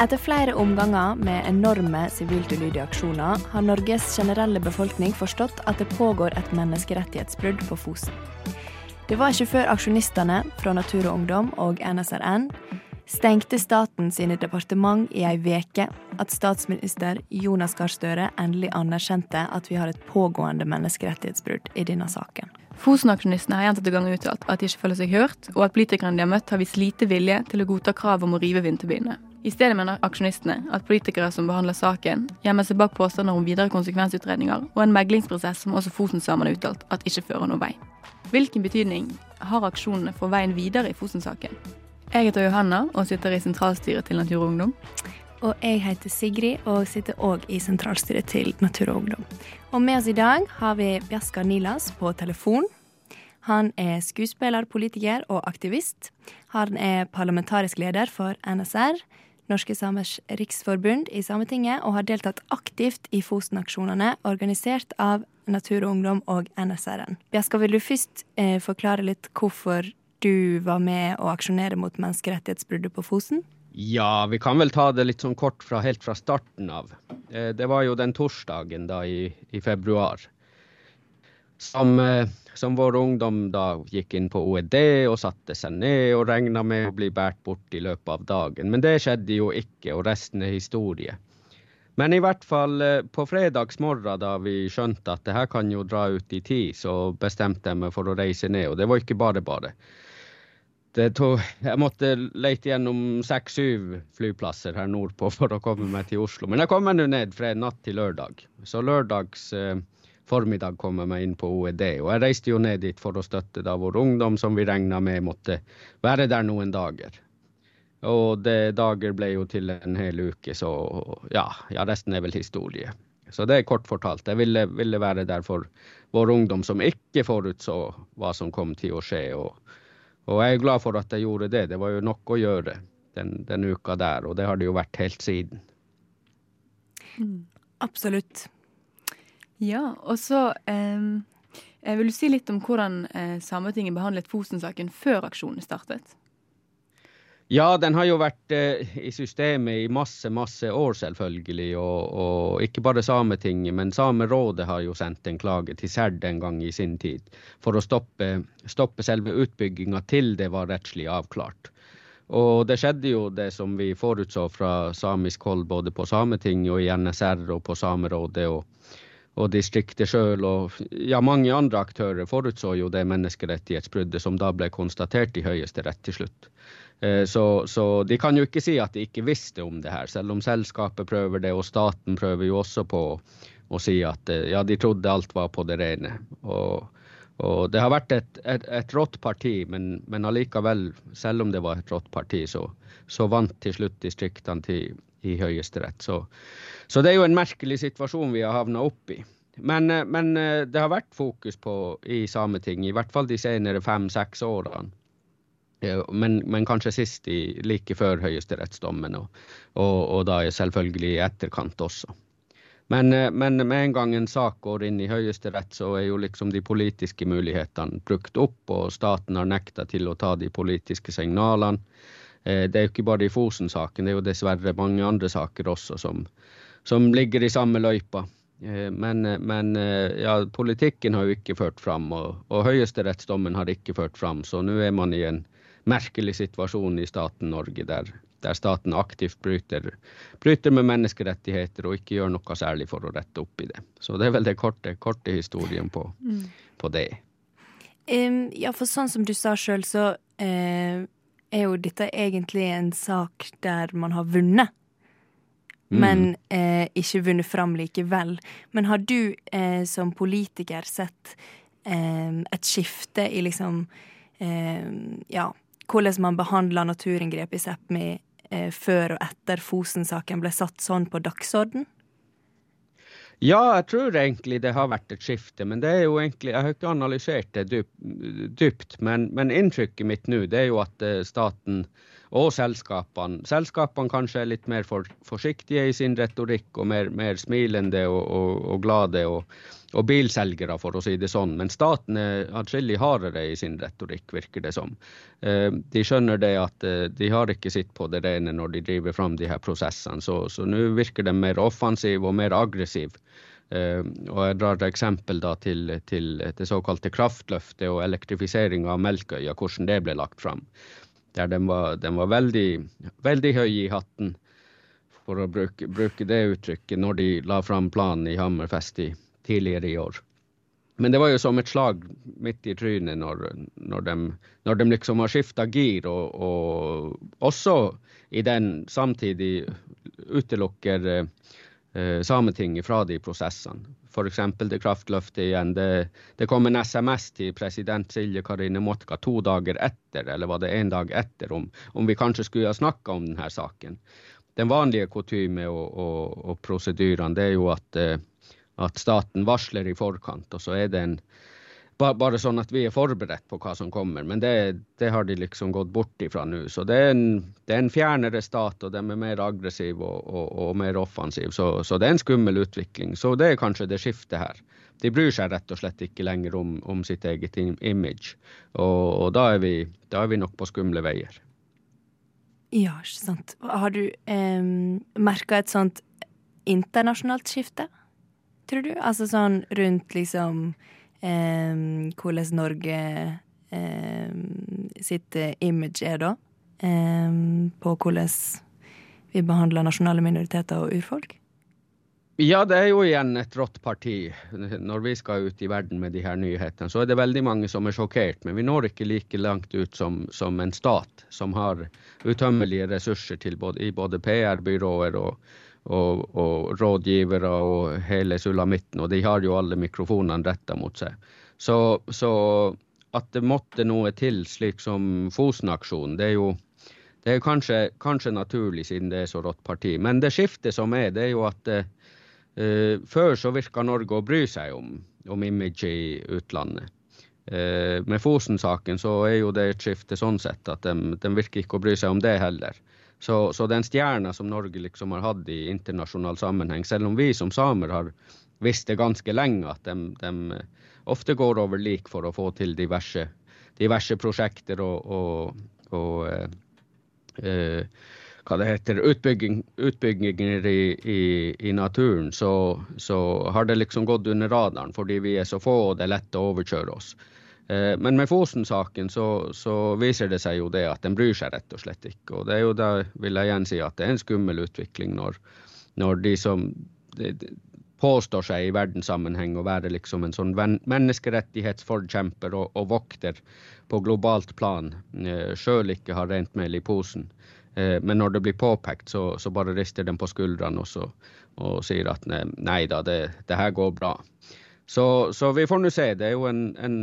Etter flere omganger med enorme sivilt ulydige aksjoner, har Norges generelle befolkning forstått at det pågår et menneskerettighetsbrudd på Fosen. Det var ikke før aksjonistene fra Natur og Ungdom og NSRN stengte staten sine departement i ei veke at statsminister Jonas Gahr Støre endelig anerkjente at vi har et pågående menneskerettighetsbrudd i denne saken. Fosen-aksjonistene har gjentatte ganger uttalt at de ikke føler seg hørt, og at politikerne de har møtt, har vist lite vilje til å godta krav om å rive vindturbinene. I stedet mener aksjonistene at politikere som behandler saken, gjemmer seg bak påstander om videre konsekvensutredninger og en meglingsprosess som også Fosen-samene har uttalt at ikke fører noen vei. Hvilken betydning har aksjonene for veien videre i Fosen-saken? Jeg heter Johanna og sitter i sentralstyret til Natur og Ungdom. Og jeg heter Sigrid og sitter òg i sentralstyret til Natur og Ungdom. Og med oss i dag har vi Bjaskar Nilas på telefon. Han er skuespiller, politiker og aktivist. Han er parlamentarisk leder for NSR, Norske Samers Riksforbund i Sametinget og har deltatt aktivt i Fosen-aksjonene organisert av Natur og Ungdom og NSR-en. Bjaska, vil du først eh, forklare litt hvorfor du var med å aksjonere mot menneskerettighetsbruddet på Fosen? Ja, vi kan vel ta det litt sånn kort fra helt fra starten av. Eh, det var jo den torsdagen da i, i februar som, eh, som, vår ungdom da gikk inn på OED og satte seg ned og regna med å bli båret bort i løpet av dagen. Men det skjedde jo ikke, og resten er historie. Men i hvert fall eh, på fredagsmorgen, da vi skjønte at det her kan jo dra ut i tid, så bestemte jeg meg for å reise ned. Og det var ikke bare bare. Tog, jeg måtte lete gjennom seks-syv flyplasser her nordpå for å komme meg til Oslo. Men jeg kom meg nå ned fra natt til lørdag. Så lørdags eh, formiddag kom meg inn på OED. Og jeg reiste jo ned dit for å støtte da vår ungdom, som vi regna med måtte være der noen dager. Og det dager ble jo til en hel uke, så ja, ja resten er vel historie. Så det er kort fortalt. Jeg ville, ville, være der for vår ungdom som ikke forutså hva som kom til å skje. Og, og jeg er glad for at jeg gjorde det. Det var jo nok å gjøre den, den uka der, og det har det jo vært helt siden. Mm. Absolutt. Ja, og så eh, vil du si litt om hvordan eh, Sametinget behandlet Fosen-saken før aksjonen startet? Ja, den har jo vært eh, i systemet i masse, masse år, selvfølgelig. Og, og, ikke bare Sametinget, men Samerådet har jo sendt en klage til SERD en gang i sin tid for å stoppe, stoppe selve utbygginga til det var rettslig avklart. Og det skjedde jo det som vi forutså fra samisk hold, både på Sametinget og i NSR og på Samerådet. og og distriktet sjøl og ja, mange andre aktører forutså jo det menneskerettighetsbruddet som da ble konstatert i Høyesterett til slutt. Eh, så, så, de kan jo ikke si at de ikke visste om det her, selv om selskapet prøver det, og staten prøver jo også på å si at eh, ja, de trodde alt var på det rene. Og, og det har vært et, et, et rått parti, men, men allikevel, selv om det var et rått parti, så, så vant til slutt distriktene til, i Høyesterett. Så, så, det er jo en merkelig situasjon vi har havna opp i. Men, eh, men, eh, det har vært fokus på i Sametinget, i hvert fall de senere fem-seks årene. Men, men, kanskje sist i, like før høyesterettsdommen, og, og, og, da selvfølgelig i etterkant også. Men, eh, men, med en gang en sak går inn i Høyesterett, så er jo liksom de politiske mulighetene brukt opp, og staten har nekta til å ta de politiske signalene. Det er jo ikke bare i Fosen-saken, det er jo dessverre mange andre saker også som, som ligger i samme løypa. Eh, men, men, eh, ja, politikken har jo ikke ført fram, og, og høyesterettsdommen har ikke ført fram. Så nå er man i en merkelig situasjon i staten Norge, der, der staten aktivt bryter, bryter, med menneskerettigheter og ikke gjør noe særlig for å rette opp i det. Så det er vel den korte, korte historien på, mm. på det. Um, ja, for sånn som du sa sjøl, så uh er jo dette egentlig en sak der man har vunnet. Mm. Men eh, ikke vunnet fram likevel. Men har du eh, som politiker sett eh, et skifte i liksom eh, Ja, hvordan man behandler naturinngrep i Sápmi eh, før og etter Fosen-saken ble satt sånn på dagsorden? Ja, jeg tror egentlig det har vært et skifte. Men det er jo egentlig, jeg har ikke analysert det dypt, men, men inntrykket mitt nå det er jo at eh, staten og selskapene. Selskapene kanskje er litt mer for, forsiktige i sin retorikk og mer, mer smilende og, og, og glade. og, og bilselgere, for å si det sånn. Men staten er atskillig hardere i sin retorikk, virker det som. Eh, de skjønner det at eh, de har ikke sitt på det rene når de driver fram de her prosessene. Så nå virker de mer offensive og mer aggressive. Uh, og jeg drar et eksempel da til, til det såkalte kraftløftet og elektrifisering av Melkøya, hvordan det ble lagt fram der den var, den var veldig, veldig, høy i hatten, for å bruke, bruke, det uttrykket, når de la fram planen i Hammerfest i, tidligere i år. Men det var jo som et slag midt i trynet når, når, de, når de, liksom har skifta gir, og, og, også i den samtidig utelukker eh, Sametinget fra de prosessene f.eks. det kraftløftet igjen. Det, det, kom en SMS til president Silje Karine Motka to dager etter, eller var det en dag etter, om, om vi kanskje skulle ha snakka om denne saken. Den vanlige kutyme og, og, og prosedyrene er jo at, eh, at staten varsler i forkant, og så er det en bare sånn at vi er forberedt på hva som kommer. Men det, det har de liksom gått bort ifra nå. Så det er, en, det er en fjernere stat, og de er mer aggressive og, og, og mer offensive. Så, så, det er en skummel utvikling. Så det er kanskje det skiftet her. De bryr seg rett og slett ikke lenger om, om sitt eget image. Og, og da, er vi, da, er vi, nok på skumle veier. Ja, ikke sant. Har du eh, merka et sånt internasjonalt skifte, tror du? Altså sånn rundt liksom hvordan Norge sitt image er da. på hvordan vi behandler nasjonale minoriteter og urfolk. Ja, det er jo igjen et rått parti. Når vi skal ut i verden med de her nyhetene, så er det veldig mange som er sjokkert. Men vi når ikke like langt ut som, som en stat som har utømmelige ressurser både, i både PR-byråer og, og, og, rådgivere og hele sulamitten, og de har jo alle mikrofonene retta mot seg. Så, så, at det måtte noe til, slik som Fosen-aksjonen, det er jo det er kanskje, kanskje, naturlig siden det er så rått parti. Men det skiftet som er, det er jo at uh, før så virka Norge å bry seg om, om image i utlandet. Uh, med Fosen-saken så er jo det et skifte sånn sett at de, de virker ikke å bry seg om det heller. Så, så den stjerna som Norge liksom har hatt i internasjonal sammenheng, selv om vi som samer har visst det ganske lenge at de, de ofte går over lik for å få til diverse, diverse prosjekter og, og, og eh, eh, hva det heter, utbygging, utbygginger i, i, i naturen, så, så, har det liksom gått under radaren fordi vi er så få og det er lett å overkjøre oss. Eh, men med Fosen-saken så, så, viser det seg jo det at den bryr seg rett og slett ikke. Og det er jo da vil jeg igjen si at det er en skummel utvikling når, når de som de, de påstår seg i verdenssammenheng å være liksom en sånn menneskerettighetsforkjemper og, og vokter på globalt plan, eh, sjøl ikke har rent mel i posen. Eh, men når det blir påpekt, så, så bare rister de på skuldrene og, og sier at nei da, det, det her går bra. Så, så, vi får nå se. Det er jo en, en,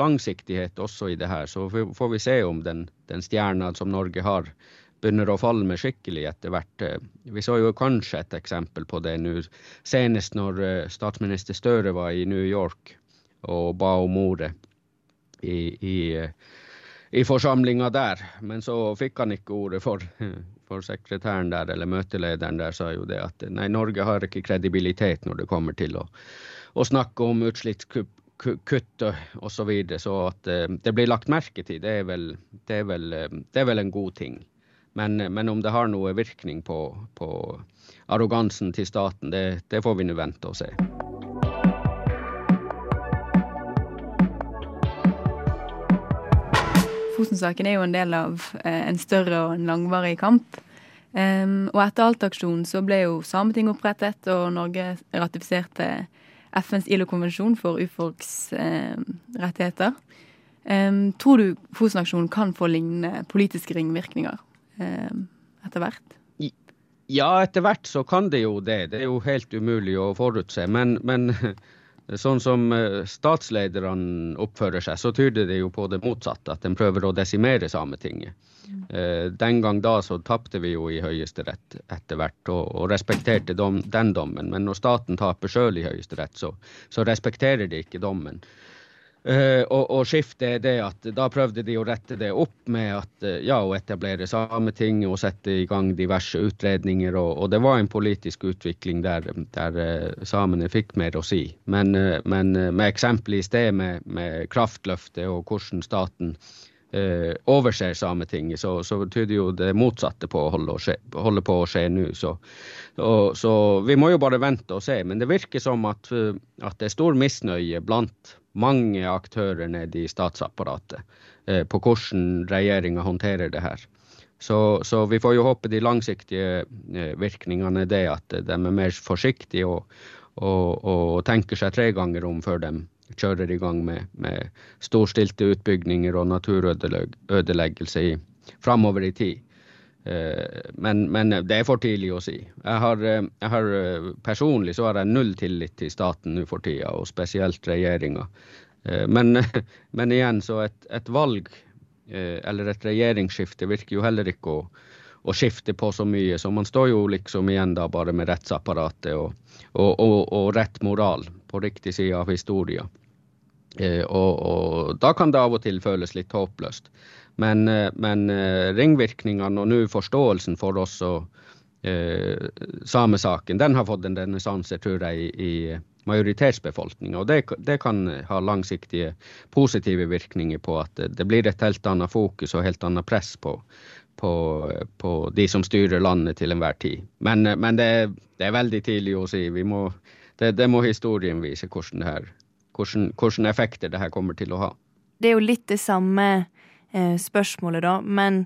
langsiktighet også i det her. Så får vi se om den, den stjerna som Norge har, begynner å falle med skikkelig etter hvert. Vi så jo kanskje et eksempel på det nå senest når eh, statsminister Støre var i New York og ba om ordet i, i, i forsamlinga der. Men så fikk han ikke ordet for, for sekretæren der, eller møtelederen der sa jo det at nei, Norge har ikke kredibilitet når det kommer til å å snakke om utslippskutt osv. Så, videre, så at eh, det blir lagt merke til, det er vel, det er vel, eh, det er vel en god ting. Men, men, om det har noe virkning på, på arrogansen til staten, det, det får vi nå vente og se. Fosen-saken er jo en del av eh, en større og en langvarig kamp. Og etter Alt-aksjonen så ble jo Sametinget opprettet, og Norge ratifiserte FNs ILO-konvensjon for urfolks eh, rettigheter. Um, tror du Fosen-aksjonen kan få lignende politiske ringvirkninger um, etter hvert? Ja, etter hvert så kan det jo det. Det er jo helt umulig å forutse. Men, men sånn som eh, statslederne oppfører seg, så tyder det jo på det motsatte. At de prøver å desimere Sametinget. Eh, den gang da så tapte vi jo i Høyesterett etter hvert, og, og respekterte dom, den dommen. Men når staten taper sjøl i Høyesterett, så, så, respekterer de ikke dommen. Uh, og, og skiftet er det at da prøvde de å rette det opp med at uh, ja, å etablere Sametinget og sette i gang diverse utredninger. Og, og det var en politisk utvikling der, der uh, samene fikk mer å si. Men, men med eksempelet i sted med, med kraftløftet og hvordan staten overser Sametinget, så, så tyder jo det motsatte på å holde, skje, holde på å skje nå. Så, så, vi må jo bare vente og se. Men det virker som at, at det er stor misnøye blant mange aktører nede i statsapparatet eh, på hvordan regjeringa håndterer det her. Så, så, vi får jo håpe de langsiktige eh, virkningene er det at de er mer forsiktige og, og, og, tenker seg tre ganger om før de kjører i gang med, med storstilte utbygninger og naturødeleggelse i, framover i tid. Eh, men, men, det er for tidlig å si. Jeg har, eh, jeg har, eh, personlig så har jeg null tillit til staten nå for tida, og spesielt regjeringa. Men, men, igjen, så et, et, valg eller et regjeringsskifte virker jo heller ikke å, å, skifte på så mye. Så man står jo liksom igjen da bare med rettsapparatet og, og, og, og rett moral på riktig side av historia. Og, da kan det av og til føles litt håpløst. Men, eh, men eh, ringvirkningene og nå forståelsen for også eh, samesaken, den har fått en renessanse, tror jeg, i, i majoritetsbefolkninga. Og det, det, kan ha langsiktige positive virkninger på at det, det blir et helt annet fokus og helt annet press på, på, på de som styrer landet til enhver tid. Men, men det, det, er veldig tidlig å si. Må, det, må historien vise hvordan, det her, hvordan effekter det her kommer til å ha. Det er jo litt det samme eh, spørsmålet, da. Men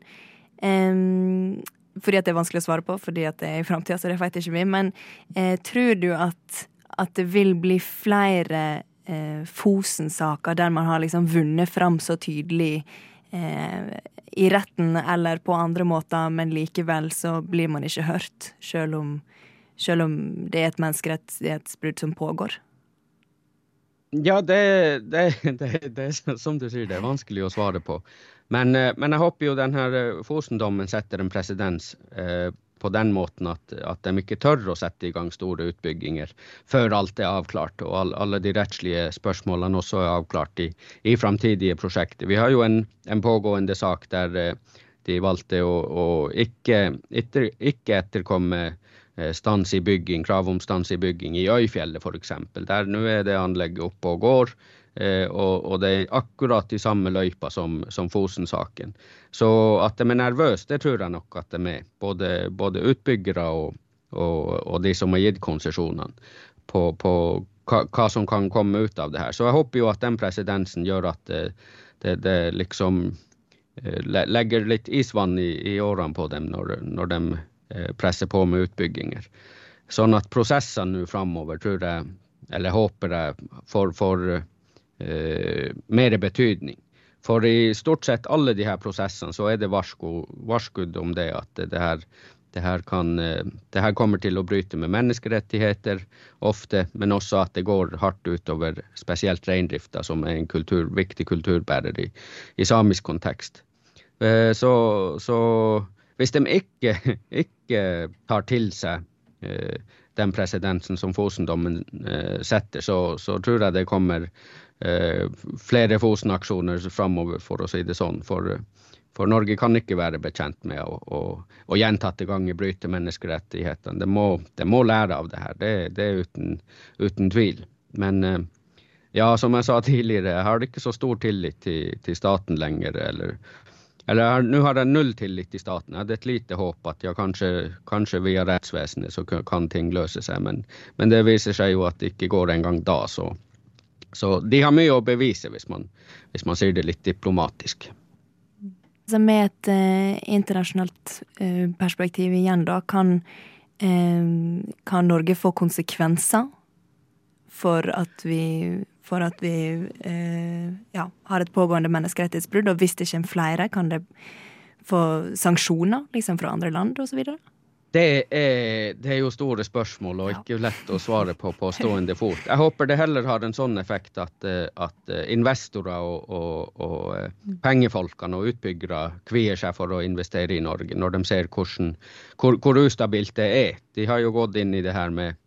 eh, Fordi at det er vanskelig å svare på, fordi at det er i framtida, så det vet ikke vi. Men eh, tror du at, at, det vil bli flere eh, Fosen-saker der man har liksom vunnet fram så tydelig eh, i retten eller på andre måter, men likevel så blir man ikke hørt, sjøl om, selv om det er et menneskerettighetsbrudd som pågår? Ja, det, det, det, det, er som du sier, det er vanskelig å svare på. Men, eh, men jeg håper jo denne eh, Fosen-dommen setter en presedens eh, på den måten at, at, de ikke tør å sette i gang store utbygginger før alt er avklart og all, alle de rettslige spørsmålene også er avklart i, i framtidige prosjekter. Vi har jo en, en pågående sak der eh, de valgte å, å ikke, etter, ikke etterkomme stans i bygging, krav om stans i bygging i Øyfjellet f.eks. Der nå er det anlegget oppe og går. Eh, og, og, det er akkurat i samme løypa som, som Fosen-saken. Så at de er nervøse, det tror jeg nok at de er. Både, både utbyggere og, og, og, de som har gitt konsesjonene. På, på hva, hva, som kan komme ut av det her. Så jeg håper jo at den presidensen gjør at det, det, det liksom eh, legger litt isvann i, i årene på dem når, når de Eh, presse på med utbygginger. Sånn at prosessene nå framover tror jeg, eller håper jeg, får, får eh, mer betydning. For i stort sett alle de her prosessene så er det varsko, varskudd om det at det, det, her, det, her kan, eh, det her kommer til å bryte med menneskerettigheter ofte, men også at det går hardt utover spesielt reindrifta, som er en kultur, viktig kulturbærer i, i samisk kontekst. Eh, så, så hvis de ikke, ikke tar til seg eh, den presedensen som Fosen-dommen eh, setter, så, så, tror jeg det kommer eh, flere Fosen-aksjoner framover, for å si det sånn. For, for, Norge kan ikke være bekjent med å, å, å gjentatte ganger bryte menneskerettighetene. Det må, det må lære av det her, det, det er uten, uten, tvil. Men eh, ja, som jeg sa tidligere, jeg har ikke så stor tillit til, til staten lenger. eller eller nå har jeg null tillit til staten. Jeg hadde et lite håp at ja, kanskje, kanskje via rettsvesenet så kan ting løse seg, men, men, det viser seg jo at det ikke går engang da. Så, så de har mye å bevise, hvis man, hvis man sier det litt diplomatisk. Så med et eh, internasjonalt eh, perspektiv igjen, da, kan, eh, kan Norge få konsekvenser for at vi for at vi eh, ja, har et pågående menneskerettighetsbrudd. Og hvis det kommer flere, kan det få sanksjoner liksom fra andre land osv.? Det er, det er jo store spørsmål og ikke lett å svare på på stående fot. Jeg håper det heller har en sånn effekt at, eh, at eh, investorer og, og, og, eh, pengefolkene og utbyggere kvier seg for å investere i Norge, når de ser hvordan, hvor, hvor ustabilt det er. De har jo gått inn i det her med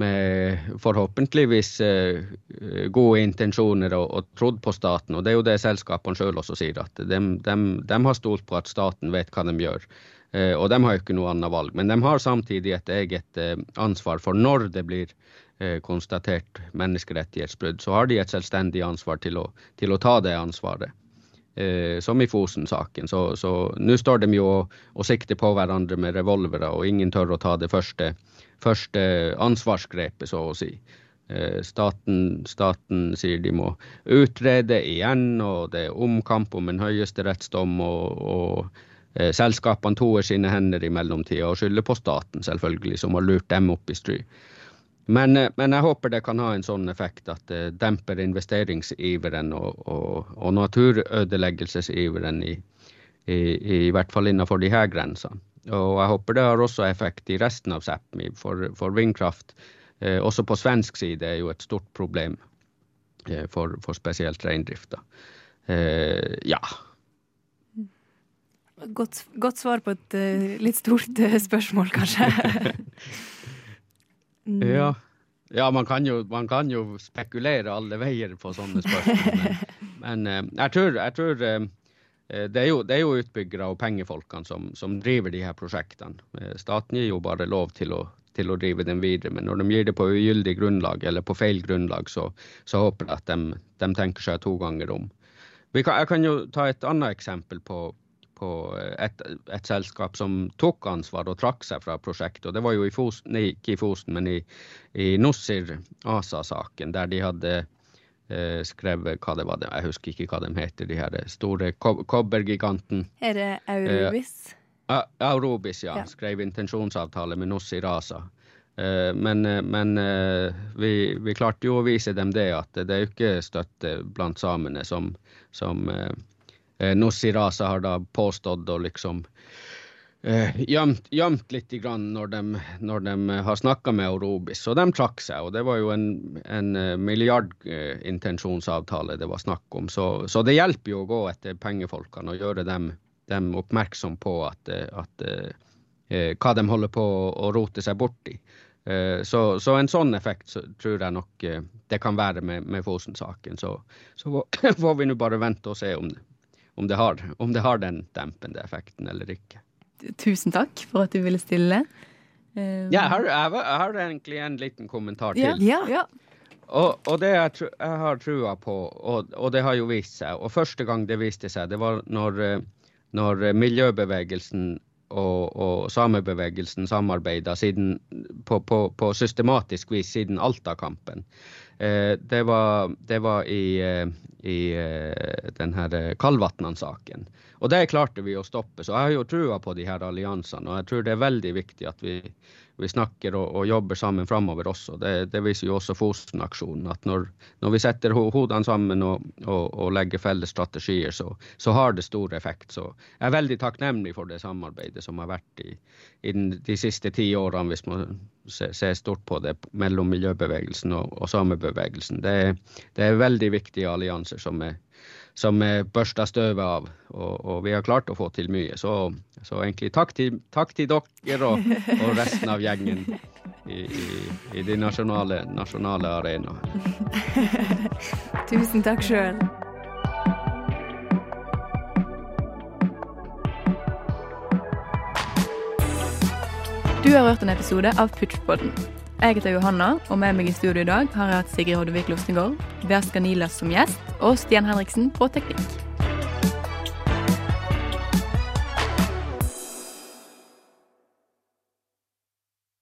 med forhåpentligvis gode intensjoner og, og, trodd på staten. Og det er jo det selskapene sjøl også sier, at de, de, de, har stolt på at staten vet hva de gjør. og de har jo ikke noe annet valg. Men de har samtidig et eget ansvar for når det blir konstatert menneskerettighetsbrudd. Så har de et selvstendig ansvar til å, til å ta det ansvaret eh, som i Fosen-saken. Så nå står de jo og, og, sikter på hverandre med revolvere, og ingen tør å ta det første, første ansvarsgrepet, så å si. Eh, staten, staten, sier de må utrede igjen, og det er omkamp om en høyesterettsdom. og, og eh, Selskapene toer sine hender i mellomtida og skylder på staten, selvfølgelig, som har lurt dem opp i stry. Men, eh, men, jeg håper det kan ha en sånn effekt at det demper investeringsiveren og, og, og naturødeleggelsesiveren i, i, i, hvert fall innenfor de her grensene. Og jeg håper det har også effekt i resten av Sápmi, for, for vindkraft eh, også på svensk side er jo et stort problem eh, for, for, spesielt reindrifta. Eh, ja. Godt, godt, svar på et uh, litt stort spørsmål, kanskje. Mm. Ja. ja man, kan jo, man, kan jo, spekulere alle veier på sånne spørsmål. Men, men eh, jeg tror, jeg tror eh, eh, det, er jo, det, er jo, utbyggere og pengefolkene som, som, driver de her prosjektene. Staten gir jo bare lov til å, til å, drive dem videre, men når de gir det på ugyldig grunnlag eller på feil grunnlag, så, så håper jeg at de, de, tenker seg to ganger om. Kan, jeg kan jo ta et annet eksempel på, på et, et, selskap som tok ansvar og trakk seg fra prosjektet. og Det var jo i Fosen, nei, ikke i Fosen, men i, i Nussir ASA-saken, der de hadde eh, skrevet hva det var, jeg husker ikke hva de heter, de her store kobbergiganten. Er det Aurobis? Eh, Aurobis, ja. ja. Skrev intensjonsavtale med Nussir ASA. Eh, men, eh, men eh, vi, vi, klarte jo å vise dem det, at det er jo ikke støtte blant samene som, som eh, Nussi Rasa har da påstått å liksom eh, gjemt, gjemt litt når de, når de har snakka med Orobis. Så de trakk seg, og det var jo en, en eh, milliardintensjonsavtale det var snakk om. Så, så, det hjelper jo å gå etter pengefolkene og gjøre dem, dem oppmerksom på at, at eh, hva de holder på å rote seg borti. Så, så, en sånn effekt så tror jeg nok det kan være med, med Fosen-saken. Så, så får vi nå bare vente og se om, om det, har, om det har den dempende effekten eller ikke. Tusen takk for at du ville stille. Um... Ja, jeg har, jeg har, egentlig en liten kommentar til. Ja, ja. Og, og, det jeg, jeg har trua på, og, og, det har jo vist seg, og første gang det viste seg, det var når, når miljøbevegelsen og, og samebevegelsen samarbeida på, på, på, systematisk vis siden Alta-kampen. Eh, det det var i, eh, i eh, den her Kalvatnan-saken. Og det klarte vi å stoppe. Så jeg har jo trua på de her alliansene. Og jeg tror det er veldig viktig at vi, vi snakker og, og, jobber sammen framover også. Det, det, viser jo også Fosen-aksjonen. At når, når, vi setter hodene sammen og, og, og, legger felles strategier, så, så, har det stor effekt. Så jeg er veldig takknemlig for det samarbeidet som har vært i, i de siste ti årene, hvis man ser se stort på det, mellom miljøbevegelsen og, samebevegelsen. Det, det er veldig viktige allianser som er som er børsta støvet av. Og, og, vi har klart å få til mye. Så, så egentlig takk til, takk til dere og, og, resten av gjengen i, i, i de nasjonale, nasjonale arenaene. Tusen takk sjøl. Du har hørt en episode av Putchpodden. Jeg heter Johanna, og med meg i studio i dag har jeg hatt Sigrid Hoddevik Lostengård, Berska Nilas som gjest og Stian Henriksen på teknikk.